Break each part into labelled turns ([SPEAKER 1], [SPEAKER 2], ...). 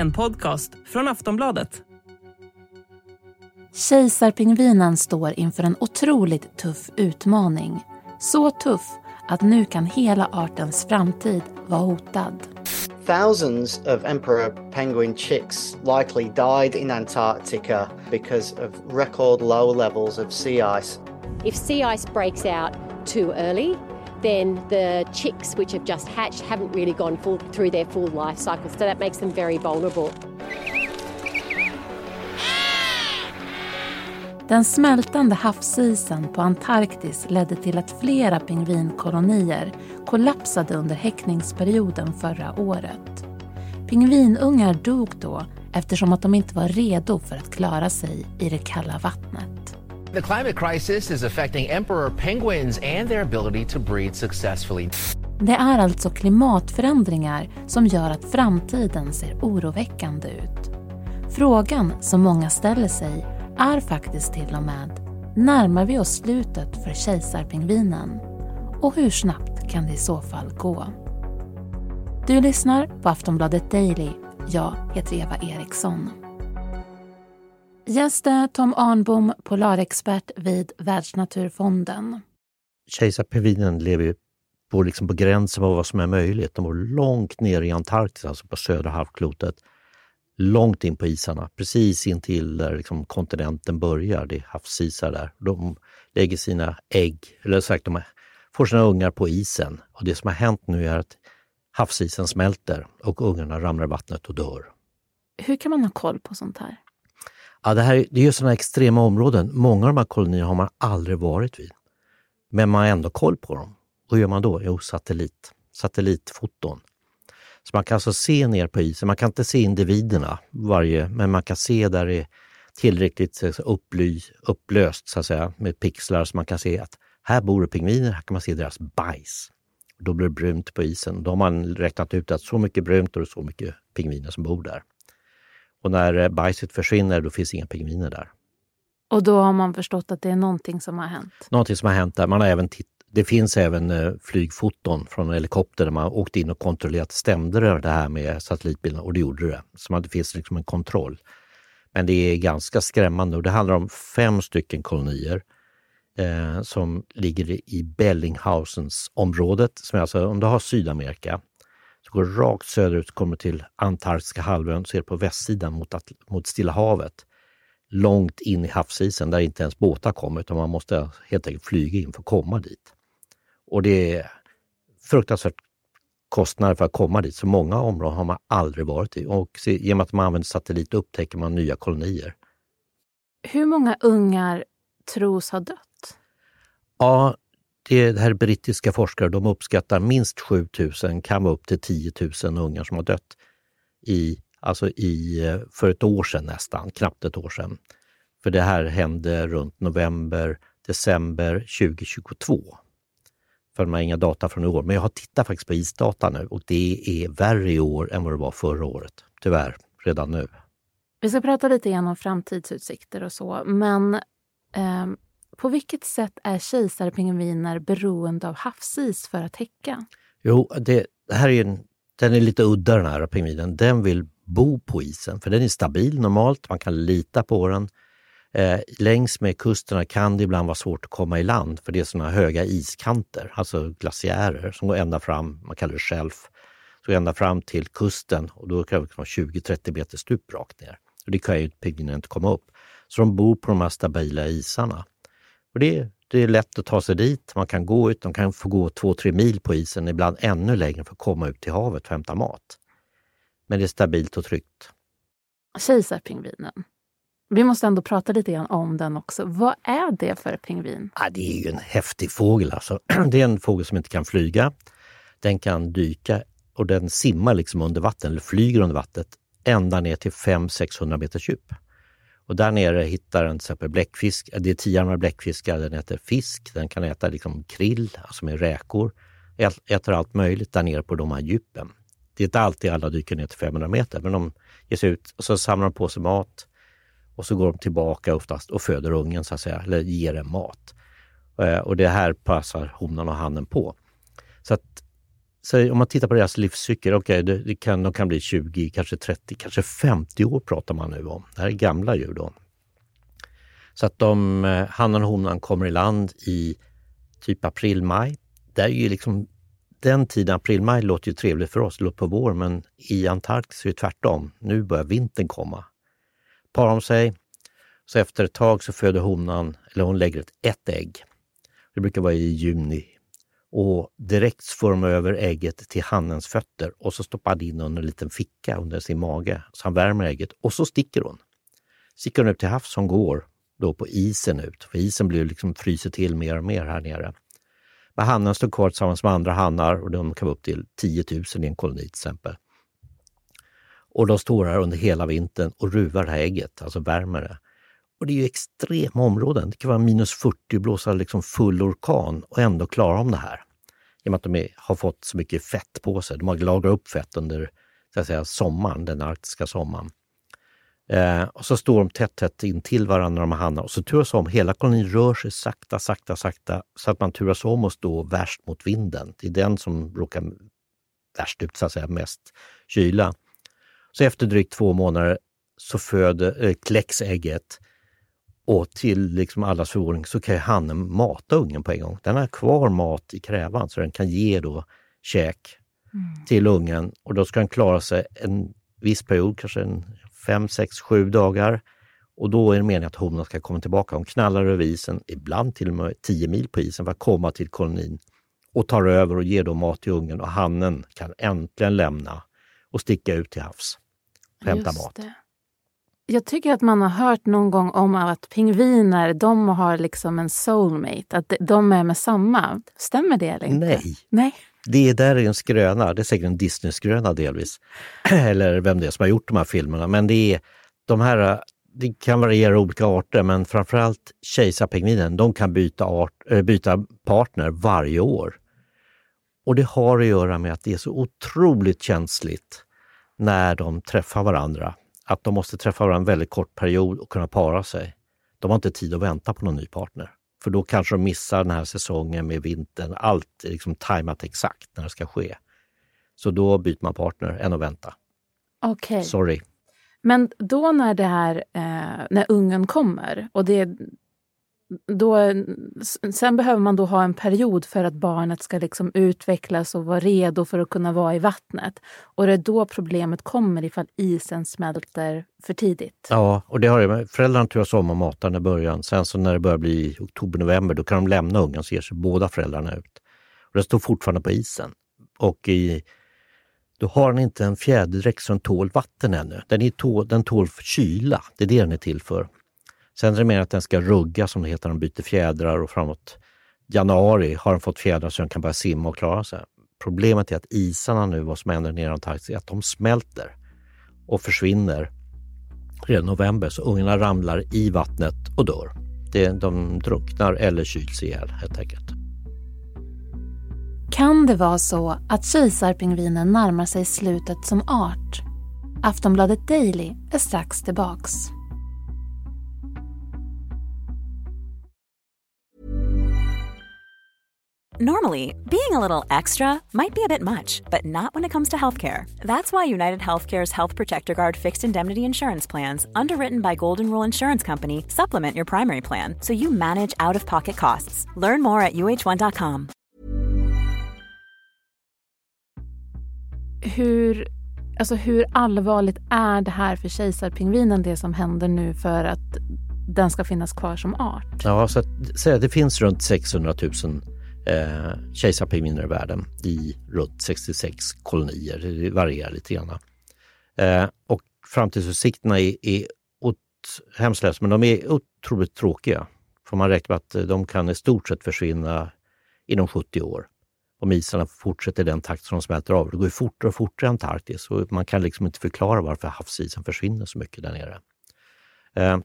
[SPEAKER 1] En podcast från Aftonbladet.
[SPEAKER 2] Kejsarpingvinen står inför en otroligt tuff utmaning. Så tuff att nu kan hela artens framtid vara hotad.
[SPEAKER 3] Thousands of emperor penguin chicks likely died in Antarctica because of record low levels of sea ice.
[SPEAKER 4] If sea ice breaks out too early, then the chicks which have just hatched haven't really gone full, through their full life cycle, so that makes them very vulnerable.
[SPEAKER 2] Den smältande havsisen på Antarktis ledde till att flera pingvinkolonier kollapsade under häckningsperioden förra året. Pingvinungar dog då eftersom att de inte var redo för att klara sig i det kalla vattnet.
[SPEAKER 5] The climate crisis is affecting emperor penguins and their ability to breed successfully.
[SPEAKER 2] Det är alltså klimatförändringar som gör att framtiden ser oroväckande ut. Frågan som många ställer sig är faktiskt till och med närmar vi oss slutet för kejsarpingvinen? Och hur snabbt kan det i så fall gå? Du lyssnar på Aftonbladet Daily. Jag heter Eva Eriksson. Gäst är Tom Arnbom, polarexpert vid Världsnaturfonden.
[SPEAKER 6] Kejsarpingvinen lever ju på, liksom på gränsen av vad som är möjligt. De bor långt ner i Antarktis, alltså på södra halvklotet. Långt in på isarna, precis intill där liksom kontinenten börjar. Det är havsisar där. De lägger sina ägg, eller sagt, de får sina ungar på isen. Och det som har hänt nu är att havsisen smälter och ungarna ramlar i vattnet och dör.
[SPEAKER 2] Hur kan man ha koll på sånt här?
[SPEAKER 6] Ja, det, här, det är ju sådana extrema områden. Många av de här kolonierna har man aldrig varit vid. Men man har ändå koll på dem. Och hur gör man då? Jo, satellit. Satellitfoton. Så man kan alltså se ner på isen. Man kan inte se individerna, varje, men man kan se där det är tillräckligt eh, upply, upplöst så att säga, med pixlar så man kan se att här bor det pingviner, här kan man se deras bajs. Då blir det brunt på isen. Då har man räknat ut att så mycket brunt och så mycket pingviner som bor där. Och när eh, bajset försvinner, då finns inga pingviner där.
[SPEAKER 2] Och då har man förstått att det är någonting som har hänt?
[SPEAKER 6] Någonting som har hänt där. Man har även titt det finns även eh, flygfoton från en helikopter där man åkt in och kontrollerat, stämde det här med satellitbilderna? Och det gjorde det. Så det finns liksom en kontroll. Men det är ganska skrämmande och det handlar om fem stycken kolonier eh, som ligger i Bellinghausens området, som är alltså, om du har Sydamerika, går rakt söderut, kommer till Antarktiska halvön, det på västsidan mot, mot Stilla havet. Långt in i havsisen där inte ens båtar kommer utan man måste helt enkelt flyga in för att komma dit. Och det är fruktansvärt kostnader för att komma dit. Så många områden har man aldrig varit i. Och genom att man använder satellit upptäcker man nya kolonier.
[SPEAKER 2] Hur många ungar tros ha dött?
[SPEAKER 6] Ja, det här brittiska forskare de uppskattar minst 7000, kan vara upp till 10 000 ungar som har dött i, alltså i, eh, för ett år sedan nästan, knappt ett år sedan. För det här hände runt november, december 2022 för man har inga data från i år. Men jag har tittat faktiskt på isdata nu och det är värre i år än vad det var förra året. Tyvärr, redan nu.
[SPEAKER 2] Vi ska prata lite grann om framtidsutsikter och så, men eh, på vilket sätt är kejsarpingviner beroende av havsis för att häcka?
[SPEAKER 6] Jo, det, det här är en, den är lite udda den här pingvinen. Den vill bo på isen för den är stabil normalt, man kan lita på den. Eh, längs med kusterna kan det ibland vara svårt att komma i land för det är sådana höga iskanter, alltså glaciärer som går ända fram, man kallar det shelf, så ända fram till kusten och då kan det vara 20-30 meter stup rakt ner. Och det kan ju pingvinen inte komma upp. Så de bor på de här stabila isarna. Och det, det är lätt att ta sig dit, man kan gå ut, de kan få gå 2-3 mil på isen, ibland ännu längre för att komma ut till havet och hämta mat. Men det är stabilt och tryggt.
[SPEAKER 2] Kejsarpingvinen, vi måste ändå prata lite grann om den också. Vad är det för pingvin?
[SPEAKER 6] Ja, det är ju en häftig fågel. Alltså. Det är en fågel som inte kan flyga. Den kan dyka och den simmar liksom under vatten, eller flyger under vattnet, ända ner till 500-600 meters djup. Och där nere hittar den till exempel bläckfisk, det är tiarmad bläckfiskar, den äter fisk, den kan äta liksom krill, alltså med räkor, äter allt möjligt där nere på de här djupen. Det är inte alltid alla dyker ner till 500 meter, men de ger sig ut och så samlar de på sig mat och så går de tillbaka oftast och föder ungen så att säga, eller ger den mat. Eh, och det här passar honan och hannen på. Så att säg, om man tittar på deras livscykel, okej, okay, det, kan, de kan bli 20, kanske 30, kanske 50 år pratar man nu om. Det här är gamla djur då. Så att de, eh, hannen och honan kommer i land i typ april-maj. Är ju liksom den tiden, april-maj, låter ju trevligt för oss, det låter på vår, men i Antarktis är det tvärtom. Nu börjar vintern komma. Parar de sig, så efter ett tag så föder honan, eller hon lägger ett, ett ägg. Det brukar vara i juni. Och direkt får de över ägget till hannens fötter och så stoppar han in under en liten ficka under sin mage. Så han värmer ägget och så sticker hon. Sticker hon ut till havs, hon går då på isen ut, för isen blir liksom fryser till mer och mer här nere. Men hannen står kvar tillsammans med andra hannar och de kan vara upp till 10 000 i en koloni till exempel. Och de står här under hela vintern och ruvar det här ägget, alltså värmer det. Och det är ju extrema områden. Det kan vara minus 40 och blåsa liksom full orkan och ändå klara om det här. I och med att de är, har fått så mycket fett på sig. De har lagrat upp fett under så att säga, sommaren, den arktiska sommaren. Eh, och så står de tätt, tätt in till varandra, de hannar, och så turas om. Hela kolonin rör sig sakta, sakta, sakta så att man turas om och stå värst mot vinden. Det är den som råkar värst ut, så att säga, mest kyla. Så efter drygt två månader så föder, äh, kläcks ägget och till liksom allas förvåning så kan hannen mata ungen på en gång. Den har kvar mat i krävan så den kan ge då käk mm. till ungen och då ska den klara sig en viss period, kanske en fem, sex, sju dagar. Och då är det meningen att honan ska komma tillbaka. Hon knallar över isen, ibland till och med tio mil på isen för att komma till kolonin och tar över och ger då mat till ungen och hannen kan äntligen lämna och sticka ut till havs och hämta mat. Det.
[SPEAKER 2] Jag tycker att man har hört någon gång om att pingviner, de har liksom en soulmate, att de är med samma. Stämmer det eller inte?
[SPEAKER 6] Nej.
[SPEAKER 2] Nej.
[SPEAKER 6] Det där är en skröna, det är säkert en Disney-skröna delvis. eller vem det är som har gjort de här filmerna. Men det är de här, det kan variera olika arter, men framförallt kejsarpingvinen, de kan byta, art, äh, byta partner varje år. Och det har att göra med att det är så otroligt känsligt när de träffar varandra att de måste träffa varandra en väldigt kort period och kunna para sig. De har inte tid att vänta på någon ny partner. För då kanske de missar den här säsongen med vintern. Allt är liksom tajmat exakt när det ska ske. Så då byter man partner än att vänta.
[SPEAKER 2] Okej. Okay.
[SPEAKER 6] Sorry.
[SPEAKER 2] Men då när det här, eh, när ungen kommer och det då, sen behöver man då ha en period för att barnet ska liksom utvecklas och vara redo för att kunna vara i vattnet. Och det är då problemet kommer ifall isen smälter för tidigt.
[SPEAKER 6] Ja, och det har det. Föräldrarna turas om att mata i början. Sen så när det börjar bli oktober-november då kan de lämna ungen så ger sig båda föräldrarna ut. Och den står fortfarande på isen. Och i, då har den inte en fjäderdräkt som tål vatten ännu. Den, är tål, den tål kyla, det är det den är till för. Sen är det mer att den ska rugga som det heter, den byter fjädrar och framåt januari har den fått fjädrar så den kan börja simma och klara sig. Problemet är att isarna nu, vad som händer nere i Antarktis, är att de smälter och försvinner redan i november. Så ungarna ramlar i vattnet och dör. de drunknar eller kyls ihjäl helt enkelt.
[SPEAKER 2] Kan det vara så att kejsarpingvinen närmar sig slutet som art? Aftonbladet Daily är strax tillbaks.
[SPEAKER 7] Normally, being a little extra might be a bit much, but not when it comes to healthcare. That's why United Healthcare's Health Protector Guard fixed indemnity insurance plans, underwritten by Golden Rule Insurance Company, supplement your primary plan so you manage out of pocket costs. Learn more at uh1.com.
[SPEAKER 2] Hur, alltså hur allvarligt är det här för kejsarpingvinen, det som händer nu för att den ska finnas kvar som art?
[SPEAKER 6] Ja, så, att, så det finns runt 600 000 eh, kejsarpingviner i världen i runt 66 kolonier. Det varierar lite grann. Eh, och framtidsutsikterna är, är hemskt men de är otroligt tråkiga. För man räknar med att eh, de kan i stort sett försvinna inom 70 år. Om isarna fortsätter i den takt som de smälter av. Det går ju fortare och fortare i Antarktis och man kan liksom inte förklara varför havsisen försvinner så mycket där nere. Eh,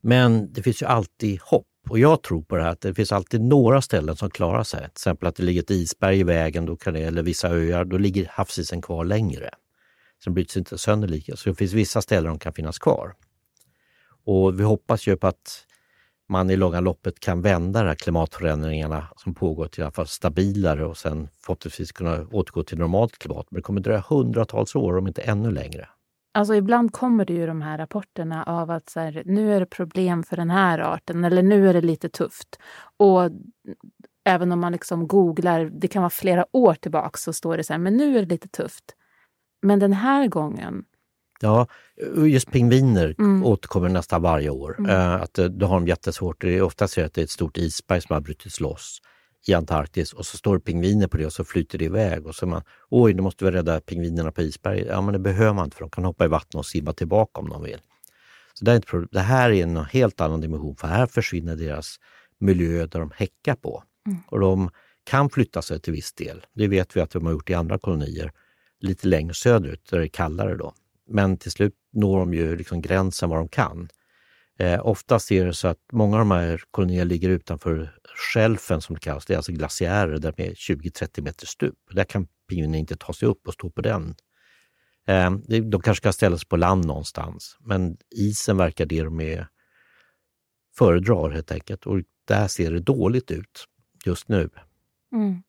[SPEAKER 6] men det finns ju alltid hopp. Och jag tror på det här att det finns alltid några ställen som klarar sig. Till exempel att det ligger ett isberg i vägen, då kan det, eller vissa öar, då ligger havsisen kvar längre. Så den bryts inte sönder lika. Så det finns vissa ställen som kan finnas kvar. Och vi hoppas ju på att man i långa loppet kan vända de här klimatförändringarna som pågår till i alla fall stabilare och sen förhoppningsvis kunna återgå till normalt klimat. Men det kommer dröja hundratals år, om inte ännu längre.
[SPEAKER 2] Alltså ibland kommer det ju de här rapporterna av att så här, nu är det problem för den här arten eller nu är det lite tufft. Och även om man liksom googlar, det kan vara flera år tillbaka, så står det så här, men nu är det lite tufft. Men den här gången
[SPEAKER 6] Ja, just pingviner mm. återkommer nästan varje år. Mm. Uh, att uh, då har de jättesvårt. Det är ofta så att det är ett stort isberg som har brutits loss i Antarktis och så står det pingviner på det och så flyter det iväg och så man, oj, nu måste vi rädda pingvinerna på isberget. Ja, men det behöver man inte för de kan hoppa i vattnet och simma tillbaka om de vill. Så det, är inte, det här är en helt annan dimension för här försvinner deras miljö där de häckar på. Mm. Och de kan flytta sig till viss del. Det vet vi att de har gjort i andra kolonier lite längre söderut där det är kallare då. Men till slut når de ju liksom gränsen vad de kan. Eh, oftast är det så att många av de här kolonierna ligger utanför skälfen som det kallas. Det är alltså glaciärer där med 20-30 meter stup. Där kan pingvinen inte ta sig upp och stå på den. Eh, de kanske ska ställa sig på land någonstans, men isen verkar det de är föredrar helt enkelt. Och där ser det dåligt ut just nu.
[SPEAKER 2] Mm.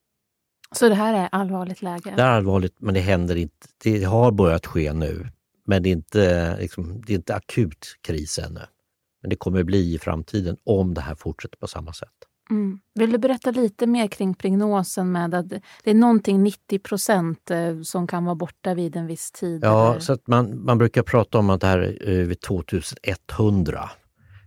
[SPEAKER 2] Så det här är allvarligt läge?
[SPEAKER 6] Det är allvarligt, men det händer inte. Det har börjat ske nu, men det är inte, liksom, det är inte akut kris ännu. Men det kommer bli i framtiden om det här fortsätter på samma sätt.
[SPEAKER 2] Mm. Vill du berätta lite mer kring prognosen med att det är någonting 90 procent eh, som kan vara borta vid en viss tid?
[SPEAKER 6] Ja, eller? så att man, man brukar prata om att det här är vid 2100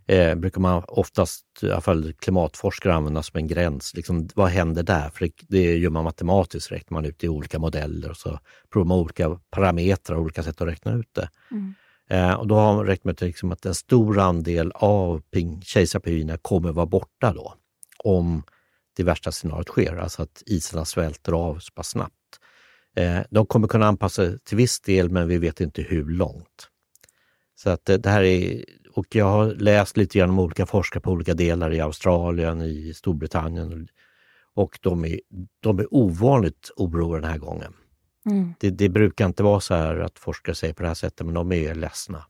[SPEAKER 6] eh, brukar man oftast, i alla fall klimatforskare, använda som en gräns. Liksom, vad händer där? För det, det gör man matematiskt, räknar man ut i olika modeller och så provar man olika parametrar, olika sätt att räkna ut det. Mm. Eh, och då har man räknat med liksom att en stor andel av kejsarpingvinerna kommer vara borta då, om det värsta scenariot sker, alltså att isarna svälter av så pass snabbt. Eh, de kommer kunna anpassa sig till viss del, men vi vet inte hur långt. Så att eh, det här är och jag har läst lite grann om olika forskare på olika delar i Australien, i Storbritannien och de är, de är ovanligt oroliga den här gången. Mm. Det, det, brukar inte vara så här att forskare säger på det här sättet, men de är ledsna.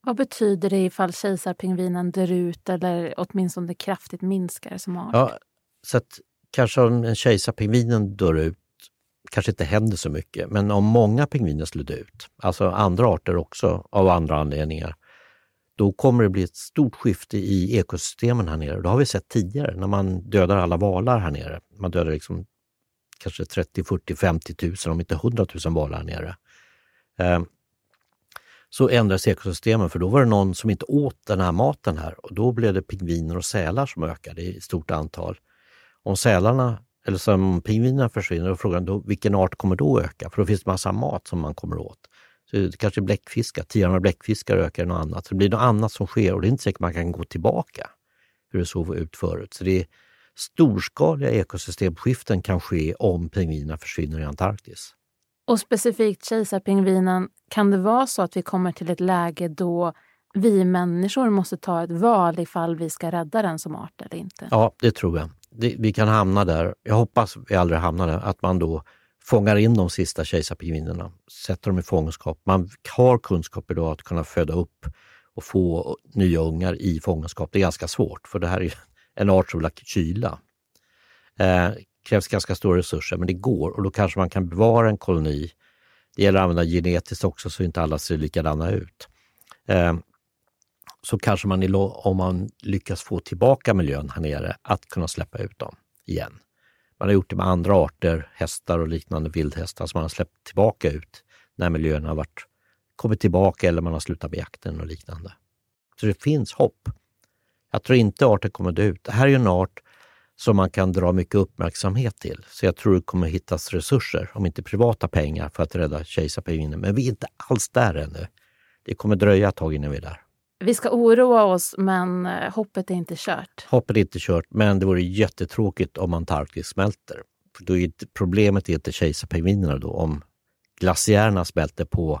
[SPEAKER 2] Vad betyder det ifall kejsarpingvinen dör ut eller åtminstone kraftigt minskar som art?
[SPEAKER 6] Ja, så att kanske om en kejsarpingvinen dör ut kanske inte händer så mycket, men om många pingviner skulle dö ut, alltså andra arter också av andra anledningar, då kommer det bli ett stort skifte i ekosystemen här nere. Det har vi sett tidigare när man dödar alla valar här nere. Man dödar liksom kanske 30, 40, 50 tusen, om inte 100 000 valar här nere. Eh, så ändras ekosystemen för då var det någon som inte åt den här maten här och då blev det pingviner och sälar som ökade i stort antal. Om sälarna, eller som pingvinerna försvinner, och frågan då, vilken art kommer då öka? För då finns det massa mat som man kommer åt. Så det kanske bläckfiskar, tiarna bläckfiskar ökar något annat. Så det blir något annat som sker och det är inte säkert man kan gå tillbaka hur det såg ut förut. Så det är storskaliga ekosystemskiften kan ske om pingvinerna försvinner i Antarktis.
[SPEAKER 2] Och specifikt kejsarpingvinen, kan det vara så att vi kommer till ett läge då vi människor måste ta ett val ifall vi ska rädda den som art eller inte?
[SPEAKER 6] Ja, det tror jag. Det, vi kan hamna där. Jag hoppas vi aldrig hamnar där, att man då fångar in de sista kejsarpingvinerna, sätter dem i fångenskap. Man har kunskap idag att kunna föda upp och få nya ungar i fångenskap. Det är ganska svårt för det här är en art som vill ha kyla. Eh, krävs ganska stora resurser, men det går och då kanske man kan bevara en koloni. Det gäller att använda genetiskt också så inte alla ser likadana ut. Eh, så kanske man, om man lyckas få tillbaka miljön här nere, att kunna släppa ut dem igen. Man har gjort det med andra arter, hästar och liknande vildhästar som man har släppt tillbaka ut när miljön har varit, kommit tillbaka eller man har slutat med jakten och liknande. Så det finns hopp. Jag tror inte arten kommer dö ut. Det här är en art som man kan dra mycket uppmärksamhet till. Så jag tror det kommer hittas resurser, om inte privata pengar, för att rädda kejsarpingvinen. Men vi är inte alls där ännu. Det kommer dröja ett tag innan vi är där.
[SPEAKER 2] Vi ska oroa oss, men eh, hoppet är inte kört.
[SPEAKER 6] Hoppet är inte kört, men det vore jättetråkigt om Antarktis smälter. För då är problemet är inte kejsarpingvinerna då. Om glaciärerna smälter på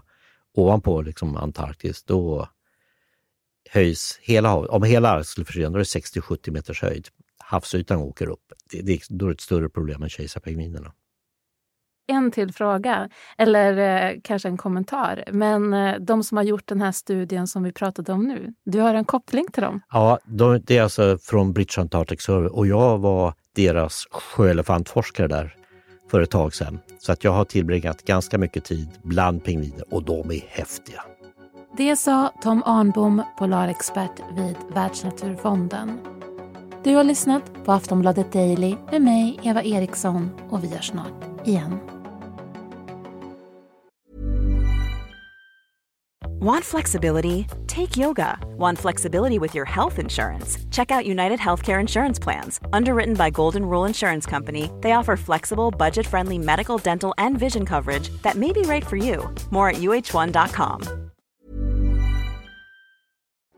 [SPEAKER 6] ovanpå liksom Antarktis, då höjs hela havet. Om hela Arktis skulle försvinna, då är det 60-70 meters höjd. Havsytan åker upp. Det, det, då är det ett större problem än kejsarpingvinerna.
[SPEAKER 2] en till fråga, eller eh, kanske en kommentar. Men eh, de som har gjort den här studien som vi pratade om nu, du har en koppling till dem?
[SPEAKER 6] Ja, de, det är alltså från British Antarctic Survey och jag var deras sjöelefantforskare där för ett tag sedan. Så att jag har tillbringat ganska mycket tid bland pingviner och de är häftiga.
[SPEAKER 2] Det sa Tom Arnbom, polarexpert vid Världsnaturfonden. Du har lyssnat på Aftonbladet Daily med mig, Eva Eriksson, och vi hörs snart igen.
[SPEAKER 7] Want flexibility? Take yoga. Want flexibility with your health insurance? Check out United Healthcare Insurance Plans. Underwritten by Golden Rule Insurance Company, they offer flexible, budget friendly medical, dental, and vision coverage that may be right for you. More at uh1.com.